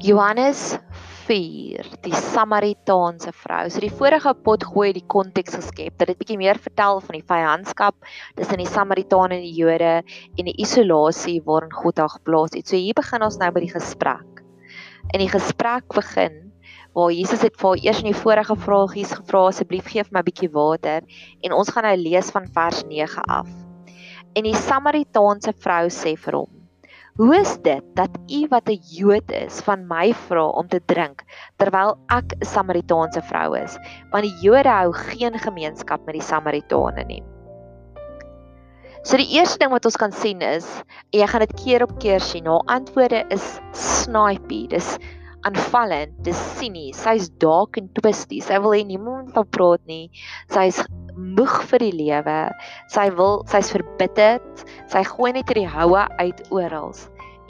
Johannes 4, die Samaritaanse vrou. So die vorige pot gooi die konteks geskep dat dit bietjie meer vertel van die vyandskap tussen die Samaritane en die Jode en die isolasie waarin God haar geplaas het. So hier begin ons nou by die gesprek. In die gesprek begin waar Jesus het vir eers in die vorige vragies gevra asseblief gee vir my 'n bietjie water en ons gaan nou lees van vers 9 af. En die Samaritaanse vrou sê vir hom: "Hoe is dit dat u wat 'n Jood is van my vra om te drink terwyl ek 'n Samaritaanse vrou is? Want die Jode hou geen gemeenskap met die Samaritane nie." So die eerste ding wat ons kan sien is, jy gaan dit keer op keer sien, haar antwoorde is snipey. Dis aanvallend, dis sinies. Sy's dalk en twisty. Sy wil hê niemand van praat nie. Sy's moeg vir die lewe. Sy wil, sy's verbitterd. Sy gooi net hierdie houe uit oral.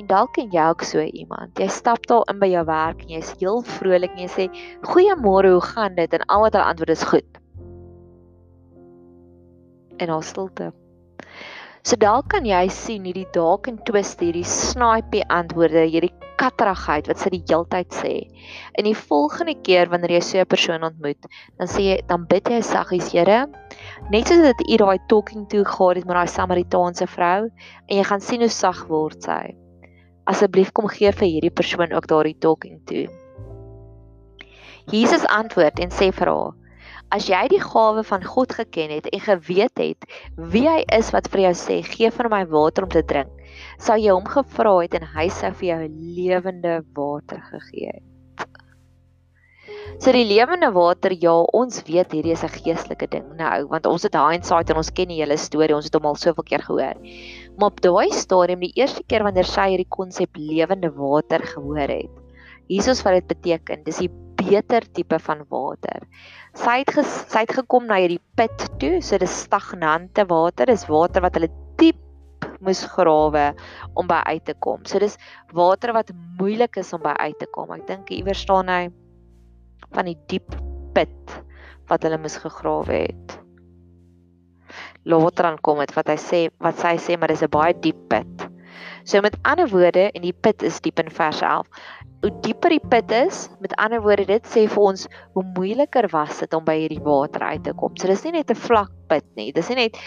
En dalk ken jy ook so iemand. Jy stap daar in by jou werk en jy's heel vrolik en jy sê, "Goeiemôre, hoe gaan dit?" En al wat hulle antwoord is goed. En al stilte. So dalk kan jy sien hierdie dalk en twist hierdie snipey antwoorde, hierdie katterigheid wat sy die heeltyd sê. In die volgende keer wanneer jy so 'n persoon ontmoet, dan sê jy dan bid jy saggies, Here, net soos dit u daai talking to gehad het met daai Samaritaanse vrou en jy gaan sien hoe sag word sy. Asseblief kom gee vir hierdie persoon ook daardie talking to. Jesus antwoord en sê vir haar: As jy die gawe van God geken het en geweet het wie hy is wat vir jou sê, gee vir my water om te drink, sou jy hom gevra het en hy sou vir jou lewende water gegee het. So die lewende water, ja, ons weet hierdie is 'n geestelike ding nou, want ons het hindsight en ons ken die hele storie, ons het hom al soveel keer gehoor. Maar op daai stadium, die eerste keer wanneer sy hierdie konsep lewende water gehoor het, Jesus wat dit beteken, dis die beter tipe van water. Sy het ges, sy het gekom na hierdie put toe, so dis stagnante water, dis water wat hulle diep moes grawe om by uit te kom. So dis water wat moeilik is om by uit te kom. Ek dink iewers staan hy van die diep put wat hulle moes gegrawe het. Later aan kom dit wat hy sê wat sy sê maar dis 'n baie diep put. So met ander woorde en die put is diep in vers 11. Hoe dieper die put is, met ander woorde dit sê vir ons hoe moeiliker was dit om by hierdie water uit te kom. So dis nie net 'n vlak put nie. Dis nie net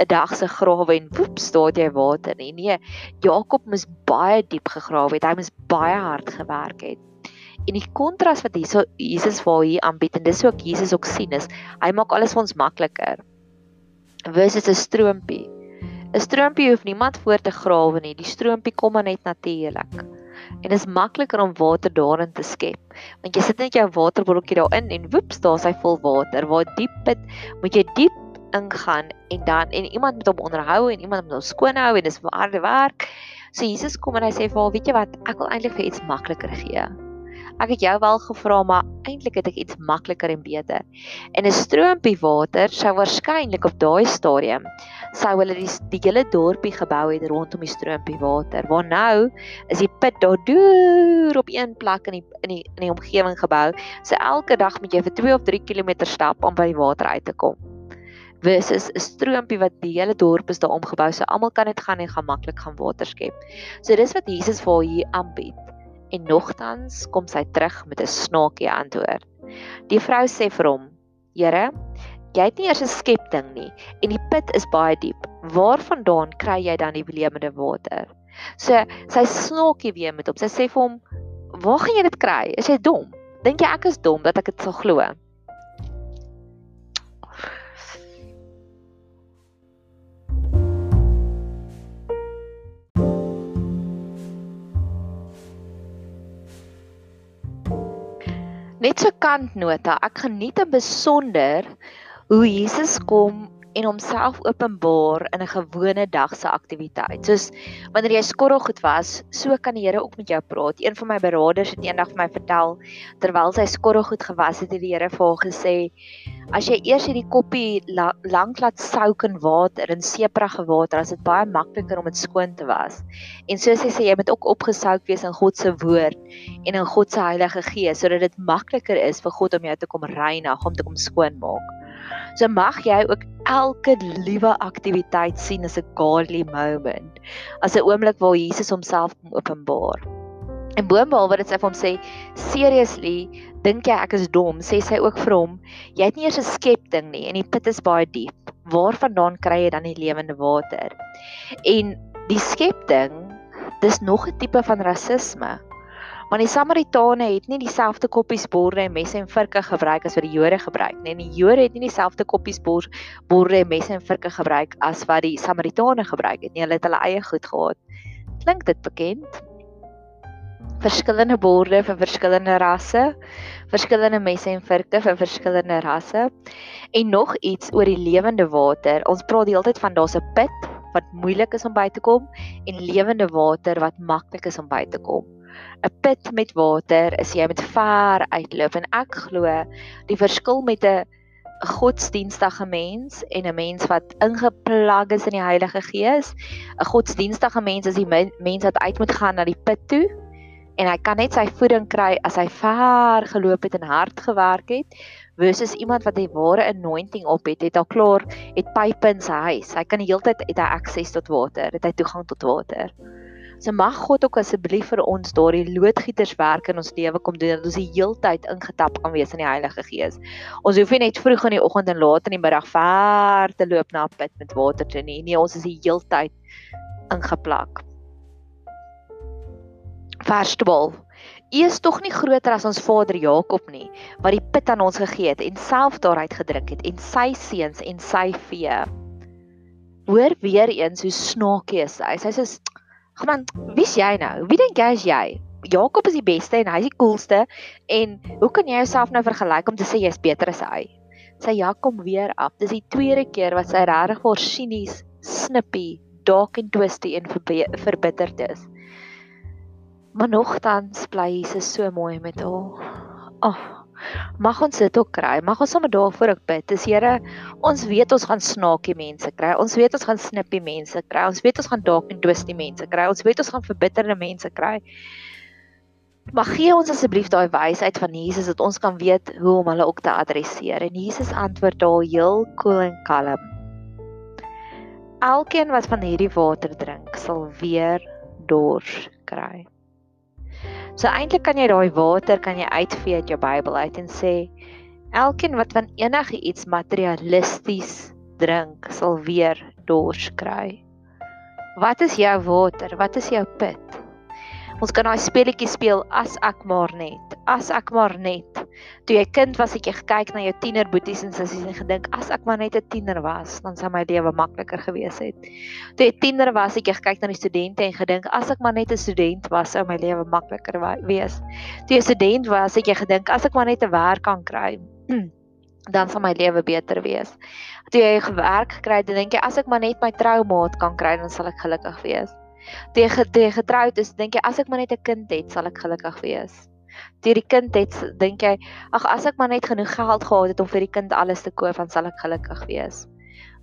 'n dag se grawe en woep staan jy water nie. Nee, Jakob moes baie diep gegrawe het. Hy moes baie hard gewerk het. En die kontras wat hierso Jesus vir hier aanbied en dis ook Jesus ook sien is, hy maak alles vir ons makliker. Versus 'n stroompie. 'n Stroompie hoef niemand voor te grawe nie. Die stroompie kom maar net natuurlik. En dit is makliker om water daarin te skep. Want jy sit net jou waterbotteltjie daarin en woep, daar's hy vol water. Waar diep put, moet jy diep ingaan en dan en iemand moet hom onderhou en iemand moet hom skoon hou en dis harde werk. So Jesus kom en hy sê vir haar, weet jy wat, ek wil eintlik vir iets makliker gee. Ek het jou wel gevra, maar eintlik het ek iets makliker en beter. En 'n stroompie water sou waarskynlik op daai stadium sou hulle die, die hele dorpie gebou het rondom die stroompie water. Waar nou is die put daar deur op een plek in die in die in die omgewing gebou. So elke dag moet jy vir 2 of 3 km stap om by die water uit te kom versus 'n stroompie wat die hele dorp is daar omgebou so almal kan dit gaan en gaan maklik gaan water skep. So dis wat Jesus vir hier aanbied. En nogtans kom sy terug met 'n snaakie antwoord. Die vrou sê vir hom: "Here, jy het nie eers 'n skepting nie en die put is baie diep. Waarvandaan kry jy dan die lewende water?" So sy snaakie weer met hom. Sy sê vir hom: "Waar gaan jy dit kry? Is jy dom? Dink jy ek is dom dat ek dit sal glo?" Net so kantnota, ek geniet en besonder hoe Jesus kom en homself openbaar in 'n gewone dag se aktiwiteit. Soos wanneer jy skorrelgoed was, so kan die Here ook met jou praat. Een van my beraders het eendag vir my vertel terwyl sy skorrelgoed gewas het, het die Here vir haar gesê: "As jy eers hierdie koppie la lank laat souk in water, in seeprige water, as dit baie makliker om dit skoon te was." En so sê sy jy moet ook opgesouk wees in God se woord en in God se Heilige Gees sodat dit makliker is vir God om jou te kom reinig, om te kom skoonmaak. So mag jy ook elke liewe aktiwiteit sien as 'n godly moment, as 'n oomblik waar Jesus homself openbaar. En boonbehalwe dit sy vir hom sê, "Seriously, dink jy ek is dom?" sê sy ook vir hom, "Jy het nie eers 'n skepting nie en die put is baie diep. Waarvandaan kry jy dan die lewende water?" En die skepting, dis nog 'n tipe van rasisme. Want die Samaritane het nie dieselfde koppies borde en messe en vurke gebruik as wat die Jode gebruik nie. En die Jode het nie dieselfde koppies borde en messe en vurke gebruik as wat die Samaritane gebruik het nie. Hulle het hulle eie goed gehad. Klink dit bekend? Verskillende borde vir verskillende rasse, verskillende messe en vurke vir verskillende rasse. En nog iets oor die lewende water. Ons praat die hele tyd van daar's 'n put wat moeilik is om by te kom en lewende water wat maklik is om by te kom. 'n put met water is jy met ver uitloop en ek glo die verskil met 'n godsdienstige mens en 'n mens wat ingeplag is in die Heilige Gees. 'n Godsdienstige mens is die mens wat uit moet gaan na die put toe en hy kan net sy voeding kry as hy ver geloop het en hard gewerk het versus iemand wat 'n ware anointing op het, het al klaar het pype in sy huis. Hy kan die hele tyd het hy akses tot water, het hy toegang tot water. So mag God ook asseblief vir ons daardie loodgieterswerk in ons lewe kom doen dat ons die heeltyd ingetap kan wees in die Heilige Gees. Ons hoef nie net vroeg in die oggend en laat in die middag ver te loop na 'n put met water te nie. Nee, ons is die heeltyd ingeplak. Vers 12. U is tog nie groter as ons vader Jakob nie, wat die put aan ons gegee het en self daaruit gedrink het en sy seuns en sy vee. Hoor weer eens hoe snaakie is hy. Hy sê Man, wie's jy nou? Wie dink jy is jy? Jakob is die beste en hy is die coolste en hoe kan jy jouself nou vergelyk om te sê jy's beter as hy? Sy Jakob weer af. Dis die tweede keer wat sy regtig vir sinies, snippy, dark en twisty en verbitterd is. Maar nogtans bly Jesus so mooi met haar. Ag. Oh. Mag ons dit ook kry. Mag ons sommer daarvoor ook bid. Dis Here, ons weet ons gaan snaakie mense kry. Ons weet ons gaan snippie mense kry. Ons weet ons gaan dalk en twisty mense kry. Ons weet ons gaan verbitterde mense kry. Mag gee ons asseblief daai wysheid van Jesus dat ons kan weet hoe om hulle ook te adresseer. En Jesus antwoord daar heel koel en kalm. Elkeen wat van hierdie water drink, sal weer dors kry. So eintlik kan jy daai water kan jy uitvee uit jou Bybel uit en sê elkeen wat van enige iets materialisties drink sal weer dors kry. Wat is jou water? Wat is jou put? Ons kan daai speletjie speel as ek maar net, as ek maar net toe jy kind was, het jy gekyk na jou tienerboeties en sissies en gedink as ek maar net 'n tiener was, dan sou my lewe makliker gewees het. Toe jy tiener was, het jy gekyk na die studente en gedink as ek maar net 'n student was, sou my lewe makliker wees. Toe jy student was, het jy gedink as ek maar net 'n werk kan kry, dan sal my lewe beter wees. Toe jy gewerk gekry het, dink jy as ek maar net my troumaat kan kry, dan sal ek gelukkig wees. Toe jy getroud is, dink jy as ek maar net 'n kind het, sal ek gelukkig wees deur die kind het dink jy ag as ek maar net genoeg geld gehad het om vir die kind alles te koop dan sal ek gelukkig wees.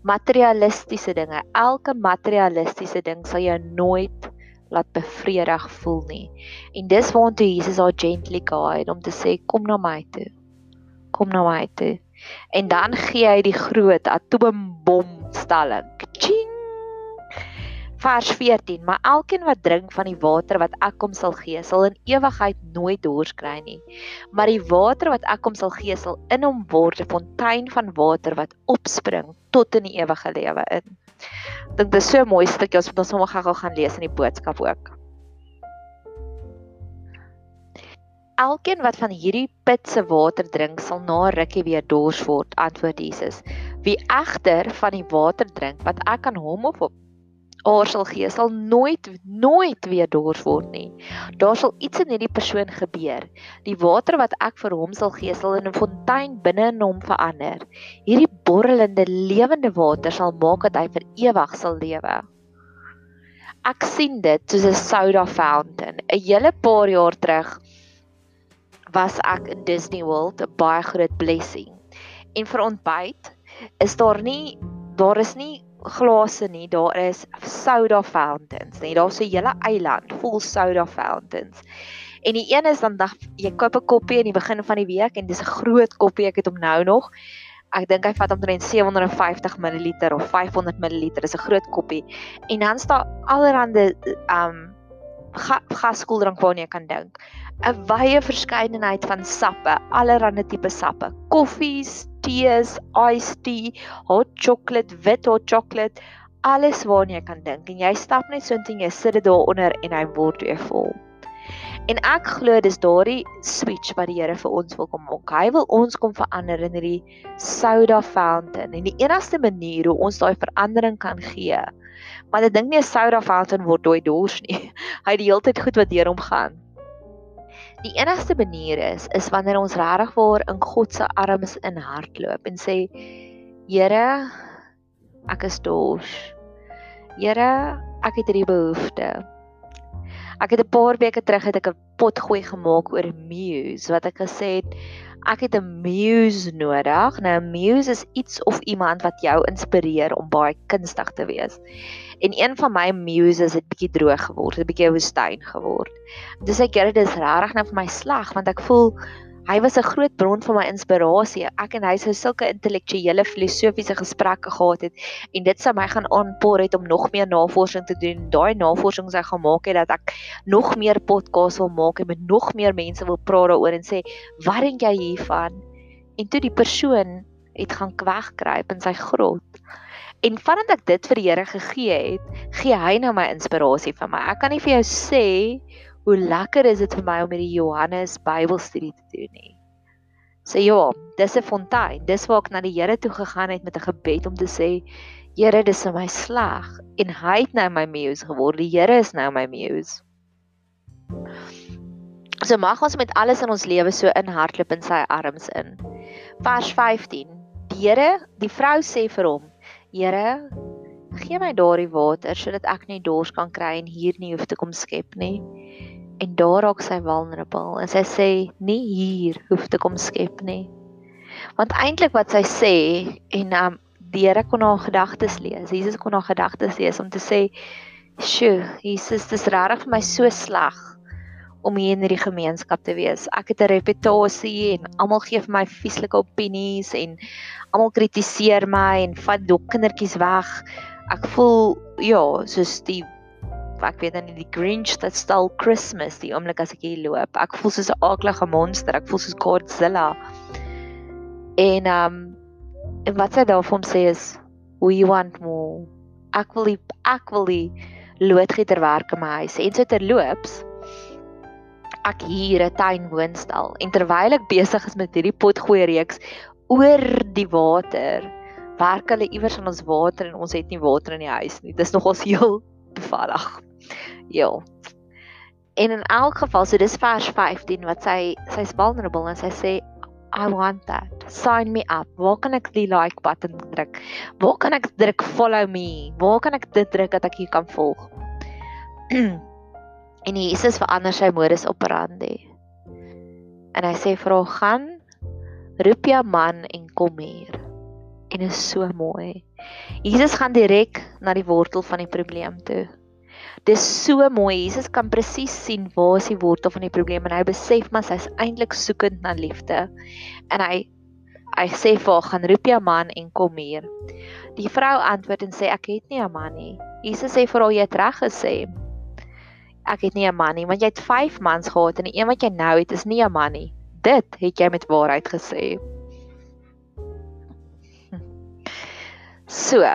Materialistiese dinge. Elke materialistiese ding sal jou nooit laat bevredig voel nie. En dis waartoe Jesus haar gently guide om te sê kom na my toe. Kom na my toe. En dan gee hy die groot atoombom stelling ching vers 14 maar elkeen wat drink van die water wat ek hom sal gee sal in ewigheid nooit dors kry nie. Maar die water wat ek hom sal gee sal in hom word 'n fontein van water wat opspring tot in die ewige lewe in. Dink dit is so 'n mooi stukkie ons moet ons sommer gou gaan lees in die boodskap ook. Elkeen wat van hierdie put se water drink sal na rukkie weer dors word antwoord Jesus. Wie egter van die water drink wat ek aan hom of op haar sal gee, sal nooit nooit weer dors word nie. Daar sal iets in hierdie persoon gebeur. Die water wat ek vir hom sal gee, sal in 'n fontein binne in hom verander. Hierdie borrelende lewende water sal maak dat hy vir ewig sal lewe. Ek sien dit soos 'n soda fountain. 'n Hele paar jaar terug was ek in Disney World, 'n baie groot blessing. En vir ontbyt is daar nie daar is nie glase nie, daar is soda fountains, nee, daar's 'n hele eiland vol soda fountains. En die een is dan dag jy koop 'n koppie in die begin van die week en dis 'n groot koppie, ek het hom nou nog. Ek dink hy vat omtrent 750 ml of 500 ml, is 'n groot koppie. En dan staan allerhande um ga, gaskoeldrank waarna jy kan dink. 'n Wye verskeidenheid van sappe, allerlei tipe sappe. Koffies, tees, iced tea, hot chocolate, wit hot chocolate, alles waarna jy kan dink. En jy stap net so intoe jy sit dit daaronder en hy word weer vol. En ek glo dis daardie switch wat die Here vir ons wil kom maak. Hy wil ons kom verander in hierdie soda fountain. En die enigste manier hoe ons daai verandering kan gee, maar ek dink nie 'n soda fountain word dooi dors nie. Hy die hele tyd goed wat deur hom gaan. Die enigste manier is is wanneer ons regtig waar in God se arms in hardloop en sê Here, ek is dors. Here, ek het hierdie behoefte. Ek het 'n paar weke terug het ek 'n pot gooi gemaak oor muse wat ek gesê het ek het 'n muse nodig. Nou 'n muse is iets of iemand wat jou inspireer om baie kunstig te wees. En een van my muses het bietjie droog geword, het bietjie woestyn geword. Dis ek gee dit is regtig nou vir my sleg want ek voel Hy was 'n groot bron van my inspirasie. Ek en hy sou sulke intellektuele filosofiese gesprekke gehad het en dit sou my gaan aanpoor het om nog meer navorsing te doen. Daai navorsing sou gemaak het dat ek nog meer podcasts wil maak en met nog meer mense wil praat daaroor en sê, "Wat dink jy hiervan?" En toe die persoon het gaan kwegkruip in sy grot. En vandat ek dit vir die Here gegee het, gee hy nou my inspirasie vir my. Ek kan nie vir jou sê hoe lekker is dit vir my om met die Johannes Bybelstudie te doen nie. So ja, dis 'n fontein. Dis waar ek na die Here toe gegaan het met 'n gebed om te sê, Here, dis vir my sleg en hy het nou my muse geword. Die Here is nou my muse. So mag ons met alles in ons lewe so inhardloop in sy arms in. Vers 15. Die Here, die vrou sê vir hom, Here, gee my daardie water sodat ek nie dors kan kry en hier nie hoef te kom skep nie en daar raak sy vulnerable en sy sê nie hier hoef te kom skep nie. Want eintlik wat sy sê en um die Here kon haar gedagtes lees. Jesus kon haar gedagtes lees om te sê, "Sjoe, Jesus, dis regtig vir my so sleg om hier in hierdie gemeenskap te wees. Ek het 'n reputasie en almal gee vir my vieslike opinies en almal kritiseer my en vat dok kindertjies weg. Ek voel ja, soos die ek weet dan die Grinch dat stal Christmas die oomblik as ek hier loop. Ek voel soos 'n aaklige monster. Ek voel soos Godzilla. En um en wat sy daarvan sê is we want more. Ek wil die, ek wil die loodgieter werk in my huis. En so terloops ek hier 'n tuin woonstel en terwyl ek besig is met hierdie potgooi reeks oor die water werk hulle iewers aan ons water en ons het nie water in die huis nie. Dis nogals heel bevallig. Ja. En in elk geval, so dis vers 15 wat sy sy's vulnerable en sy sê I want that. Sign me up. Waar kan ek die like button druk? Waar kan ek druk follow me? Waar kan ek dit druk dat ek hier kan volg? en Jesus verander sy modus operandi. En hy sê vir haar gaan roep jou man en kom hier. En dit is so mooi. Jesus gaan direk na die wortel van die probleem toe. Dis so mooi. Jesus kan presies sien waar is die wortel van die probleem en hy besef maar sy's eintlik soekend na liefde. En hy hy sê vir haar gaan roep jou man en kom hier. Die vrou antwoord en sê ek het nie 'n man nie. Jesus sê vir haar jy het reg gesê. Ek het nie 'n man nie want jy het 5 mans gehad en die een wat jy nou het is nie 'n man nie. Dit het jy met waarheid gesê. So,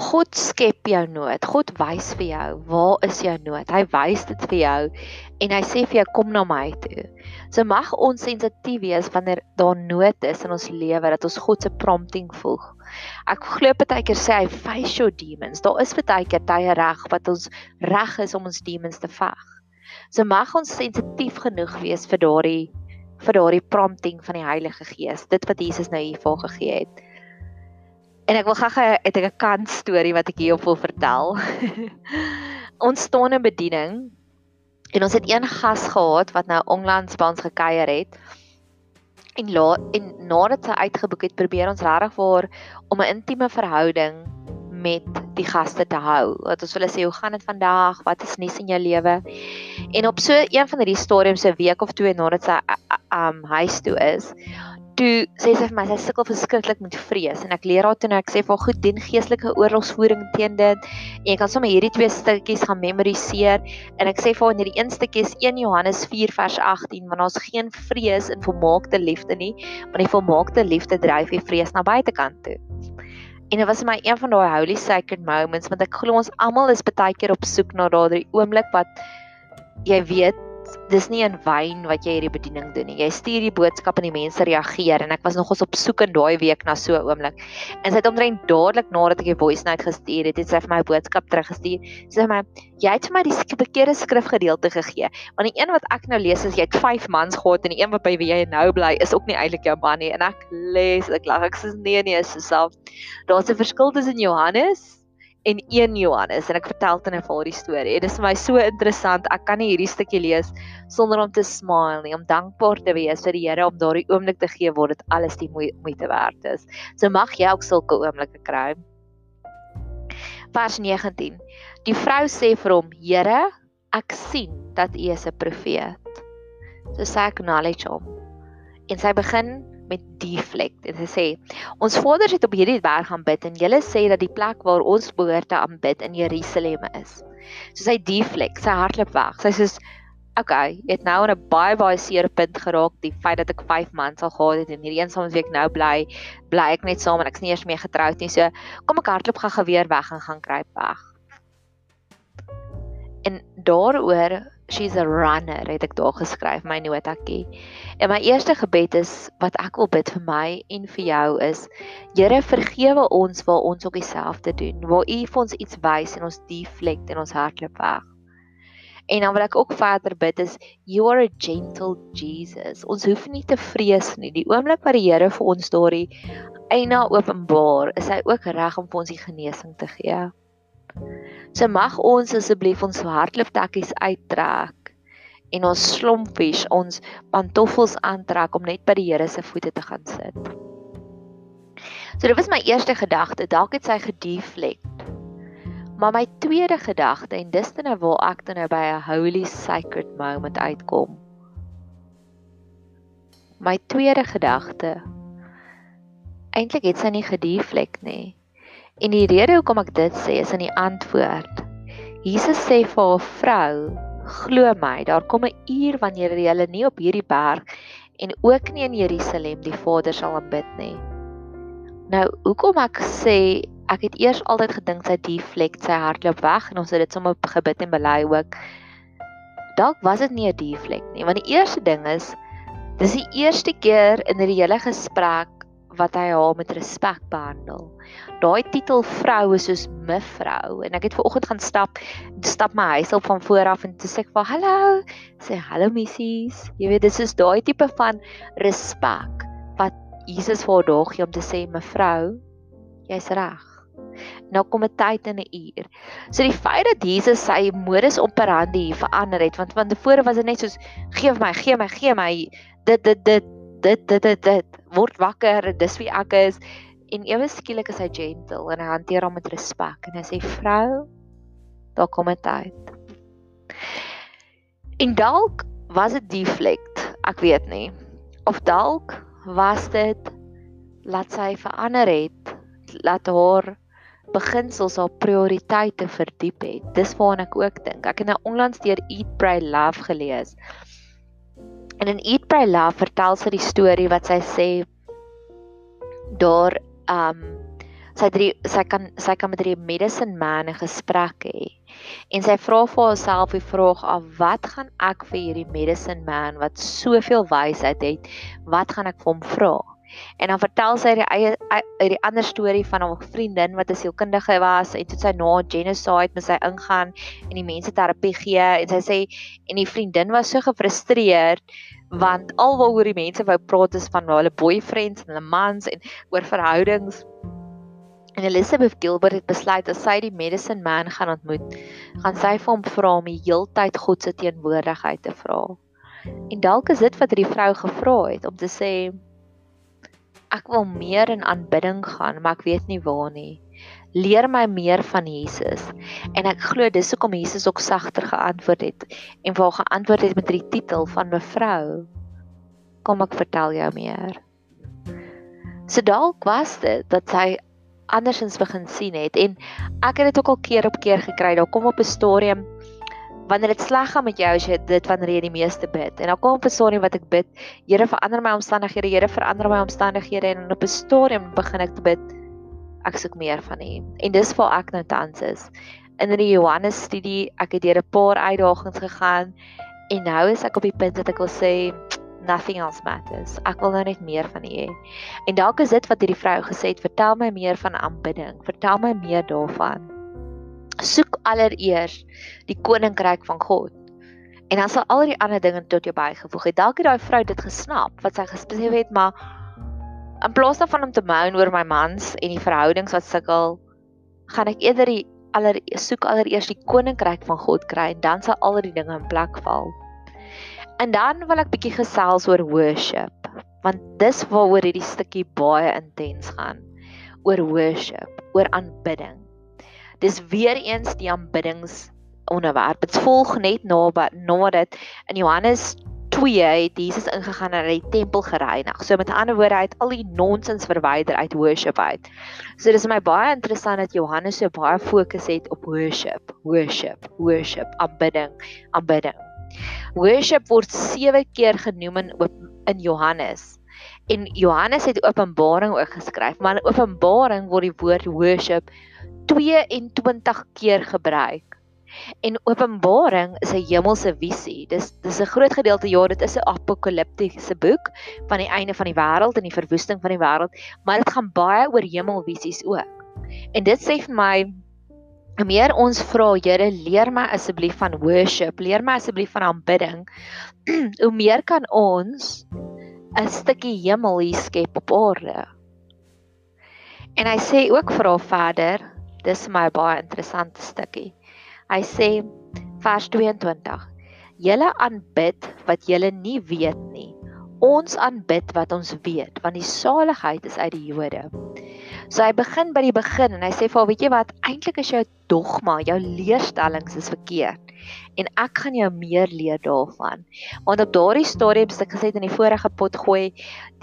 God skep jou nood. God wys vir jou waar is jou nood. Hy wys dit vir jou en hy sê vir jou kom na my toe. So mag ons sensitief wees wanneer daar nood is in ons lewe dat ons God se prompting volg. Ek glo baie keer sê hy face your demons. Daar is baie keer tye reg wat ons reg is om ons demons te veg. So mag ons sensitief genoeg wees vir daardie vir daardie prompting van die Heilige Gees. Dit wat Jesus nou hier vir gegee het. En ek wil gaga het ek 'n kant storie wat ek hierop wil vertel. ons staan in bediening en ons het een gas gehad wat nou onlangs by ons gekuier het. En la en nadat sy uitgeboek het, probeer ons regtig vir om 'n intieme verhouding met die gaste te hou. Wat ons wil sê, hoe gaan dit vandag? Wat is nuus in jou lewe? En op so een van hierdie stadiums 'n week of twee nadat sy um huis toe is, toe sê sy vir my sy sukkel verskriklik met vrees. En ek leer haar toe nou ek sê vir haar goed doen geestelike oorlogsvoering teen dit. En jy kan sommer hierdie twee stukkies gaan memoriseer. En ek sê vir haar in hierdie een stukkie is 1 Johannes 4 vers 18 want daar's geen vrees in volmaakte liefde nie want die volmaakte liefde dryf die vrees na buitekant toe. En dit was my een van daai holy sacred moments want ek glo ons almal is baie keer op soek na daardie oomblik wat jy weet dis nie in wyn wat jy hierdie bediening doen nie. Jy stuur die boodskap en die mense reageer en ek was nogals op soek in daai week na so 'n oomblik. En sy het omtrent dadelik nadat ek die voice note gestuur het, het sy vir my 'n boodskap teruggestuur. Sy sê my, "Jy het vir my die verkeerde skrifgedeelte gegee. Want die een wat ek nou lees is jy het 5 mans gehad en die een wat by wie jy nou bly is ook nie eintlik jou man nie." En ek lees, ek lag, ek sê nee nee, is self. Daar's 'n verskil tussen Johannes en 1 Johannes en ek vertel dan net vir die storie. Dit is vir my so interessant. Ek kan nie hierdie stukkie lees sonder om te smile nie, om dankbaar te wees vir die Here om daardie oomblik te gee waar dit alles die moeite werd is. So mag jy ook sulke oomblikke kry. Vers 19. Die vrou sê vir hom: "Here, ek sien dat U is 'n profeet." So sê ek knowledge hom. En sy begin met deflect en sy sê ons vaders het op hierdie berg gaan bid en julle sê dat die plek waar ons behoort te aanbid in Jerusalem is. So sy deflect, sy hardloop weg. Sy sê okay, jy het nou in 'n baie baie seer punt geraak die feit dat ek 5 maande al gehad het en hierdie eensaam week nou bly, bly ek net saam en ek's nie eers meer getroud nie. So kom ek hardloop gaan geweer weg en gaan kruip weg. En daaroor she's a runner het ek daar geskryf my notatjie. En my eerste gebed is wat ek wil bid vir my en vir jou is Here vergewe ons waar ons ook dieselfde doen. Waar U vir ons iets wys en ons deflect en ons hardloop weg. En dan wil ek ook verder bid is you are a gentle Jesus. Ons hoef nie te vrees nie. Die oomblik wat die Here vir ons daardie eina openbaar, is hy ook reg om vir ons die genesing te gee. So mag ons asseblief ons hardlooptekkies uittrek en ons slompies, ons pantoffels aantrek om net by die Here se voete te gaan sit. So dit was my eerste gedagte, dalk het sy gedeflect. Maar my tweede gedagte en dis dan nou waar ek dan nou by 'n holy sacred moment uitkom. My tweede gedagte eintlik het sy nie gedeflect nie. En die rede hoekom ek dit sê is in die antwoord. Jesus sê vir haar vrou, glo my, daar kom 'n uur wanneer jy nie op hierdie berg en ook nie in Jerusalem die Vader sal aanbid nie. Nou, hoekom ek sê ek het eers altyd gedink sy deflect, sy hardloop weg en ons het dit sommer gebid en bely ook. Dalk was dit nie 'n deflect nie, want die eerste ding is dis die eerste keer in die hele gesprek wat hy haar met respek behandel. Daai titel vrou is soos mevrou en ek het ver oggend gaan stap, stap my huis op van voor af en toe sê ek vir hallo, sê hallo missies. Jy weet dis is daai tipe van respek wat Jesus vir haar daar gee om te sê mevrou, jy's reg. Nou kom 'n tyd en 'n uur. So die feit dat Jesus sy modus operandi verander het, want van tevore was dit net soos gee my, gee my, gee my dit dit dit dit dit dit, dit word wakker, dis wie ek is en ewe skielik is hy gentle en hy hanteer hom met respek en hy sê vrou, daar kom 'n tyd. En dalk was dit deflect, ek weet nie. Of dalk was dit laat sy verander het, laat haar beginsels haar prioriteite verdiep het. Dis waarna ek ook dink. Ek het nou onlangs deur Eat Pray Love gelees. En in Eat Pray Love vertel sy die storie wat sy sê daar um sy drie sy kan sy kan met die medicine man 'n gesprek hê. En sy vra vir haarself die vraag af wat gaan ek vir hierdie medicine man wat soveel wysheid het, wat gaan ek vir hom vra? En dan vertel sy die eie uit die ander storie van 'n vriendin wat 'n sielkundige was en toe sy na genocide met sy ingaan en die mense terapie gee en sy sê en die vriendin was so gefrustreerd want alwaaroor die mense wou praat is van hulle boyfriends en hulle mans en oor verhoudings en Elizabeth Gilbert het besluit as sy die medicine man gaan ontmoet gaan sy vir hom vra om die heeltyd God se teenwoordigheid te vra en dalk is dit wat hierdie vrou gevra het om te sê ek wil meer in aanbidding gaan, maar ek weet nie waar nie. Leer my meer van Jesus. En ek glo dis hoekom Jesus ook sagter geantwoord het en waar geantwoord het met die titel van mevrou. Kom ek vertel jou meer. So dalk was dit dat sy andersins begin sien het en ek het dit ook al keer op keer gekry. Daar kom op 'n stadium wanneer dit sleg gaan met jou as jy dit wanneer jy die meeste bid. En dan kom op 'n stadium wat ek bid, Here verander my omstandighede, Here verander my omstandighede en op 'n stadium begin ek te bid ek soek meer van U. En dis waar ek nou tans is. In die Johannes studie, ek het deur 'n paar uitdagings gegaan en nou is ek op die punt dat ek wil sê nothing else matters. Ek wil nou net meer van U hê. En dalk is dit wat hierdie vrou gesê het, vertel my meer van aanbidding. Vertel my meer daarvan. Soek allereers die koninkryk van God. En dan sal al die ander dinge tot jou bygevoeg. Het dalk het daai vrou dit gesnap wat sy gesê het, maar in plaas daarvan om te moan oor my mans en die verhoudings wat sukkel, gaan ek eerder die aller soek allereers die koninkryk van God kry en dan sal al die dinge in plek val. En dan wil ek bietjie gesels oor worship, want dis waaroor hierdie stukkie baie intens gaan. Oor worship, oor aanbidding. Dis weer eens die aanbiddings onderwerp. Dit volg net na nadat in Johannes 2 het Jesus ingegaan en die tempel gereinig. So met ander woorde, hy het al die nonsens verwyder uit worship uit. So dis my baie interessant dat Johannes so baie fokus het op worship, worship, worship, aanbidding, aanbidding. Worship word 7 keer genoem in in Johannes. En Johannes het Openbaring ook geskryf, maar in Openbaring word die woord worship 22 keer gebruik. En Openbaring is 'n hemelse visie. Dis dis 'n groot gedeelte ja, dit is 'n apokaliptiese boek van die einde van die wêreld en die verwoesting van die wêreld, maar dit gaan baie oor hemelvisies ook. En dit sê vir my meer ons vra, Here, leer my asseblief van worship, leer my asseblief van aanbidding, hoe meer kan ons 'n stukkie hemel hier skep op aarde. En hy sê ook vir haar verder, dis my baie interessante stukkie. Hy sê vers 22: Julle aanbid wat julle nie weet nie. Ons aanbid wat ons weet, want die saligheid is uit die Jode. So hy begin by die begin en hy sê vir haar, weet jy wat, eintlik is jou dogma, jou leerstellings is verkeerd en ek gaan jou meer leer daarvan. Want op daardie stadium het ek gesê in die vorige pot gooi,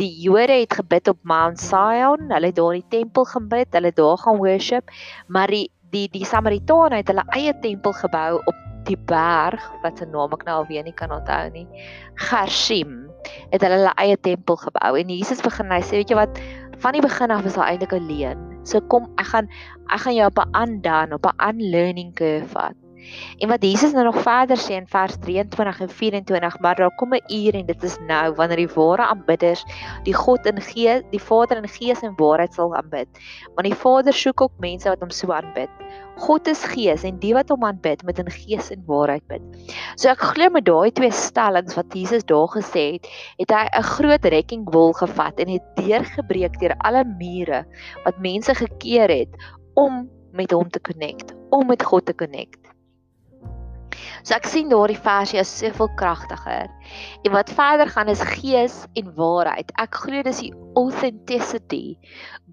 die Jode het gebid op Mount Sion, hulle het daar die tempel gebid, hulle het daar gaan worship, maar die die die Samaritane het hulle eie tempel gebou op die berg wat se naam ek nou alweer nie kan onthou nie. Gershim het hulle hulle eie tempel gebou en Jesus begin hy sê weet jy wat van die begin af is hy eintlik alleen. So kom ek gaan ek gaan jou op 'n undan op 'n unlearning curve vat. En wat Jesus nou nog verder sê in vers 23 en 24, maar daar kom 'n uur en dit is nou wanneer die ware aanbidders die God in gees, die Vader in gees en waarheid sal aanbid. Want die Vader soek ook mense wat hom so aanbid. God is gees en die wat hom aanbid moet in gees en waarheid bid. So ek glo met daai twee stellings wat Jesus daar gesê het, het hy 'n groot rekkingwol gevat en het deurgebreek deur alle mure wat mense gekeer het om met hom te connect, om met God te connect. So ek sien daardie versie is soveel kragtiger. En wat verder gaan is gees en waarheid. Ek glo dis die authenticity.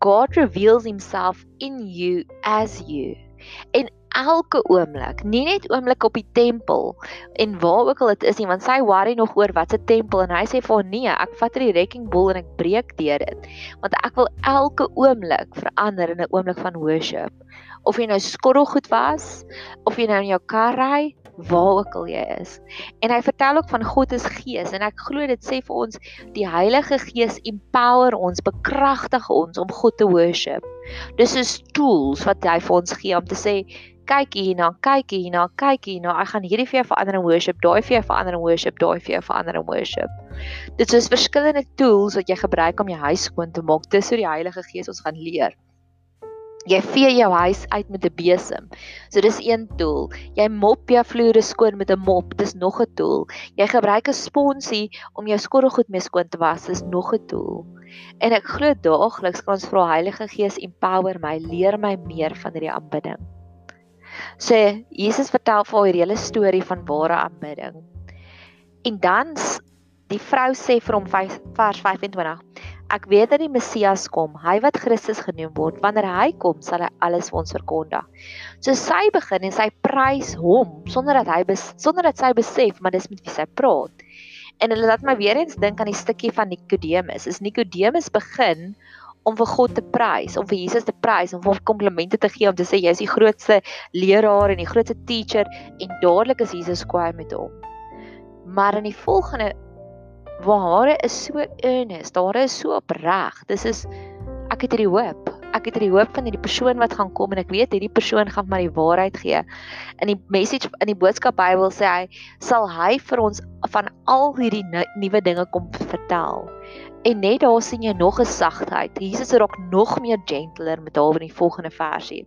God reveals himself in you as you. En elke oomblik, nie net oomblik op die tempel en waar ook al dit is nie, want sy worry nog oor wat se tempel en hy sê vir nee, ek vat hierdie wrecking ball en ek breek deur dit. Want ek wil elke oomblik verander in 'n oomblik van worship. Of jy nou skottelgoed was, of jy nou in jou kar ry, waar ook al jy is. En hy vertel ook van God is gees en ek glo dit sê vir ons die Heilige Gees empower ons, bekragtig ons om God te worship. Dis is tools wat hy vir ons gee om te sê kyk hierna, kyk hierna, kyk hierna. Ek gaan hierdie vir jou verander in worship, daai vir jou verander in worship, daai vir jou verander in worship. Dit is verskillende tools wat jy gebruik om jou huis skoon te maak. Dis hoe die Heilige Gees ons gaan leer. Jy vee jou huis uit met 'n besem. So dis een tool. Jy mop jou vloere skoon met 'n mop. Dis nog 'n tool. Jy gebruik 'n sponsie om jou skottelgoed mee skoon te was. Dis nog 'n tool. En ek glo daagliks kan ons vra Heilige Gees empower my, leer my meer van hierdie aanbidding. So, Jesus vertel vir hierdie hele storie van ware aanbidding. En dan die vrou sê vir hom vers 25 Ek weet dat die Messias kom, hy wat Christus genoem word. Wanneer hy kom, sal hy alles vir ons verkondig. So sy begin en sy prys hom sonder dat hy sonder dat sy besef maar dis met wie sy praat. En hulle laat my weer eens dink aan die stukkie van Nikodemus. Is Nikodemus begin om vir God te prys, om vir Jesus te prys, om hom komplimente te gee om te sê jy is die grootste leraar en die grootste teacher en dadelik is Jesus kwaai met hom. Maar in die volgende waar is so earnest, daar is so opreg. Dis is ek het hierdie hoop. Ek het hierdie hoop van hierdie persoon wat gaan kom en ek weet hierdie persoon gaan my die waarheid gee. In die message in die boodskap Bybel sê hy sal hy vir ons van al hierdie nuwe dinge kom vertel. En net daar sien jy nog 'n sagtheid. Jesus raak nog meer gentler met haar in die volgende versie.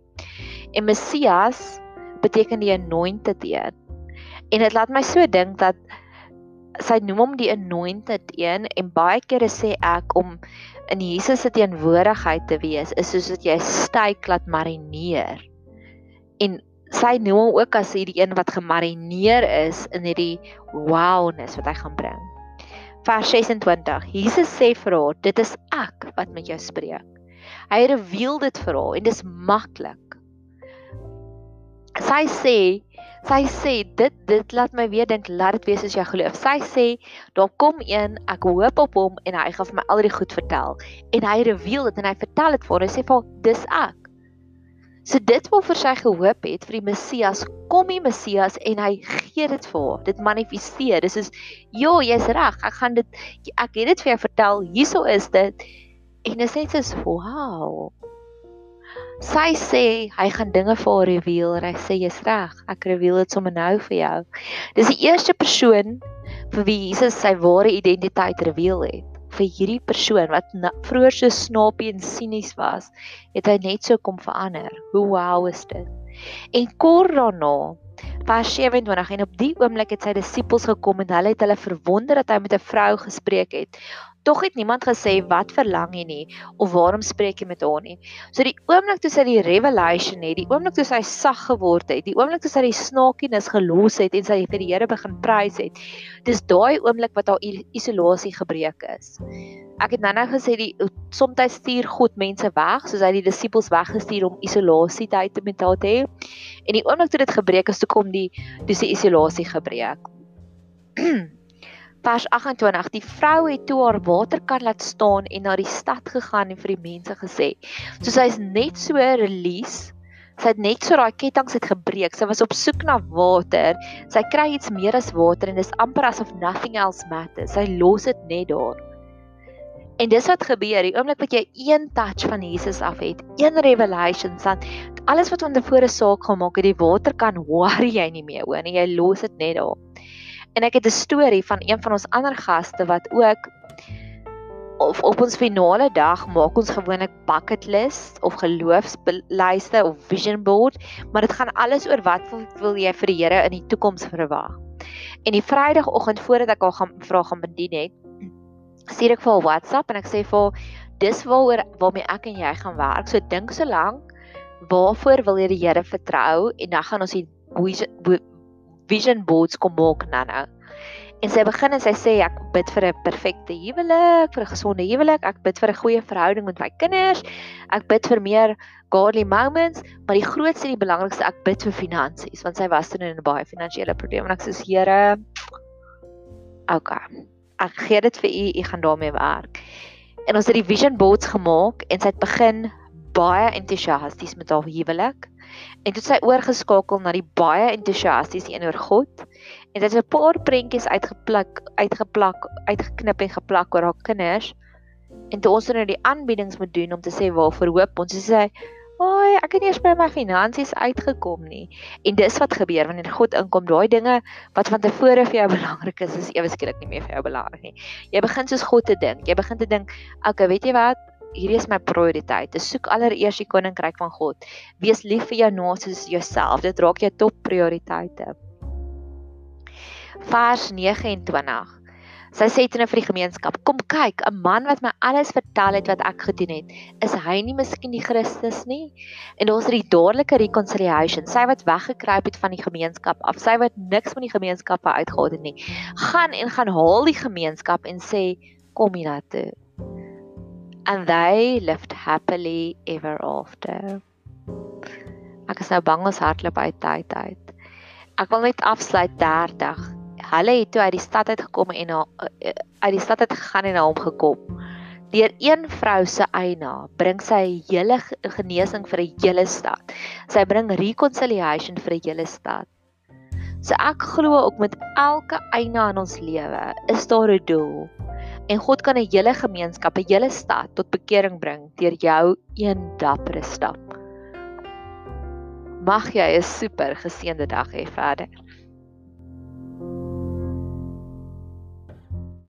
En Messias beteken die anointed een. En dit laat my so dink dat sy noem hom die anointed een en baie kere sê ek om in Jesus se teenwoordigheid te wees is soos dat jy styk laat marineer. En sy noem hom ook as hierdie een wat gemarineer is in hierdie wowness wat hy gaan bring vers 26. Jesus sê vir haar, dit is ek wat met jou spreek. Hy reveal dit vir haar en dis maklik. Sy sê, sy sê dit dit laat my weer dink, laat dit wees as jy glo. Sy sê, daar kom een, ek hoop op hom en hy gaan vir my al die goed vertel. En hy reveal dit en hy vertel dit vir haar. Hy sê vir haar, dis ek. So dit wat vir sy gehoop het vir die Messias, kom die Messias en hy gee dit vir haar. Dit manifesteer. Dis is ja, jy's reg. Ek gaan dit ek het dit vir jou vertel. Hierso is dit. En dit sê dis wow. Sy sê hy gaan dinge vir haar reveal. Hy sê jy's reg. Ek reveal dit sommer nou vir jou. Dis die eerste persoon vir wie Jesus sy ware identiteit reveal het vir hierdie persoon wat vroeër so snaapie en sinies was, het hy net so kom verander. Hoe wow is dit? En kort daarna, vers 27 en op die oomblik het sy disippels gekom en hulle het hulle verwonder dat hy met 'n vrou gespreek het. Tog het niemand gesê wat verlang hy nie of waarom spreek hy met haar nie. So die oomblik toe sy die revelation het, die oomblik toe sy sag geword het, die oomblik toe sy die snaakiness gelos het en sy vir die Here begin prys het, dis daai oomblik wat haar isolasie gebreek is. Ek het nou-nou gesê die soms stuur God mense weg, soos hy die disippels weggestuur om isolasie tyd te met haar te hê. En die oomblik toe dit gebreek is, toe kom die dis die isolasie gebreek. vers 28 die vrou het toe haar waterkan laat staan en na die stad gegaan en vir die mense gesê so sy is net so release sy het net so daai kettinge het gebreek sy was op soek na water sy kry iets meer as water en dis amper asof nothing else matters sy los dit net daar en dis wat gebeur die oomblik wat jy een touch van Jesus af het een revelation dan alles wat van tevore saak gemaak het die water kan worry jy nie meer oor nie jy los dit net daar En ek het 'n storie van een van ons ander gaste wat ook of op ons finale dag maak ons gewoonlik bucket list of geloofslyste of vision board, maar dit gaan alles oor wat wil jy vir die Here in die toekoms verwag. En die Vrydagoggend voordat ek haar gaan vra gaan bedien het, stuur ek vir haar WhatsApp en ek sê vir haar dis waaroor waarmee ek en jy gaan werk. So dink so lank, waarvoor wil jy die Here vertrou en dan gaan ons die vision boards kom maak nou-nou. En sy begin en sy sê ek bid vir 'n perfekte huwelik, vir 'n gesonde huwelik, ek bid vir 'n goeie verhouding met my kinders, ek bid vir meer godly moments, maar die grootste en die belangrikste ek bid vir finansies want sy was toe in 'n baie finansiële probleem en ek sê Here, okay. Ek gee dit vir u, u gaan daarmee werk. En ons het die vision boards gemaak en sy het begin baie entoesiasties met haar huwelik. En toe sy oorgeskakel na die baie entoesiastiese een oor God en dit het 'n paar prentjies uitgepluk, uitgeplak, uitgeknip en geplak oor haar kinders. En toe ons nou die aanbiedings moet doen om te sê waarvoor hoop ons, sê sy, "Ag, ek het nie eens by my finansies uitgekom nie." En dis wat gebeur wanneer God inkom, daai dinge wat van tevore vir jou belangrik is, is ewe skielik nie meer vir jou belangrik nie. Jy begin soos God te dink. Jy begin te dink, "Oké, okay, weet jy wat? hierdie is my prioriteit. Te soek allereers die koninkryk van God. Wees lief vir jou naaste soos jouself. Dit raak jou top prioriteite. Vers 29. Sy sê dit vir die gemeenskap: "Kom kyk, 'n man wat my alles vertel het wat ek gedoen het. Is hy nie miskien die Christus nie?" En het die dadelike reconciliation. Sy wat weggekruip het van die gemeenskap af, sy wat niks van die gemeenskap uitgehaal het nie, gaan en gaan haal die gemeenskap en sê: "Kom hiernatoe." and they lived happily ever after. Ek is nou bang ons hardloop uit tyd uit. Ek wil net afsluit 30. Hulle het toe uit die stad uit gekom en na, eh, uit die stad uit gegaan en na hom gekom. Deur een vrou se eina bring sy hele genesing vir 'n hele stad. Sy bring reconciliation vir 'n hele stad. So ek glo ook met elke eina in ons lewe is daar 'n doel. En God kan 'n hele gemeenskap, 'n hele stad tot bekering bring deur jou een dappere stap. Mag jy 'n super geseënde dag hê verder.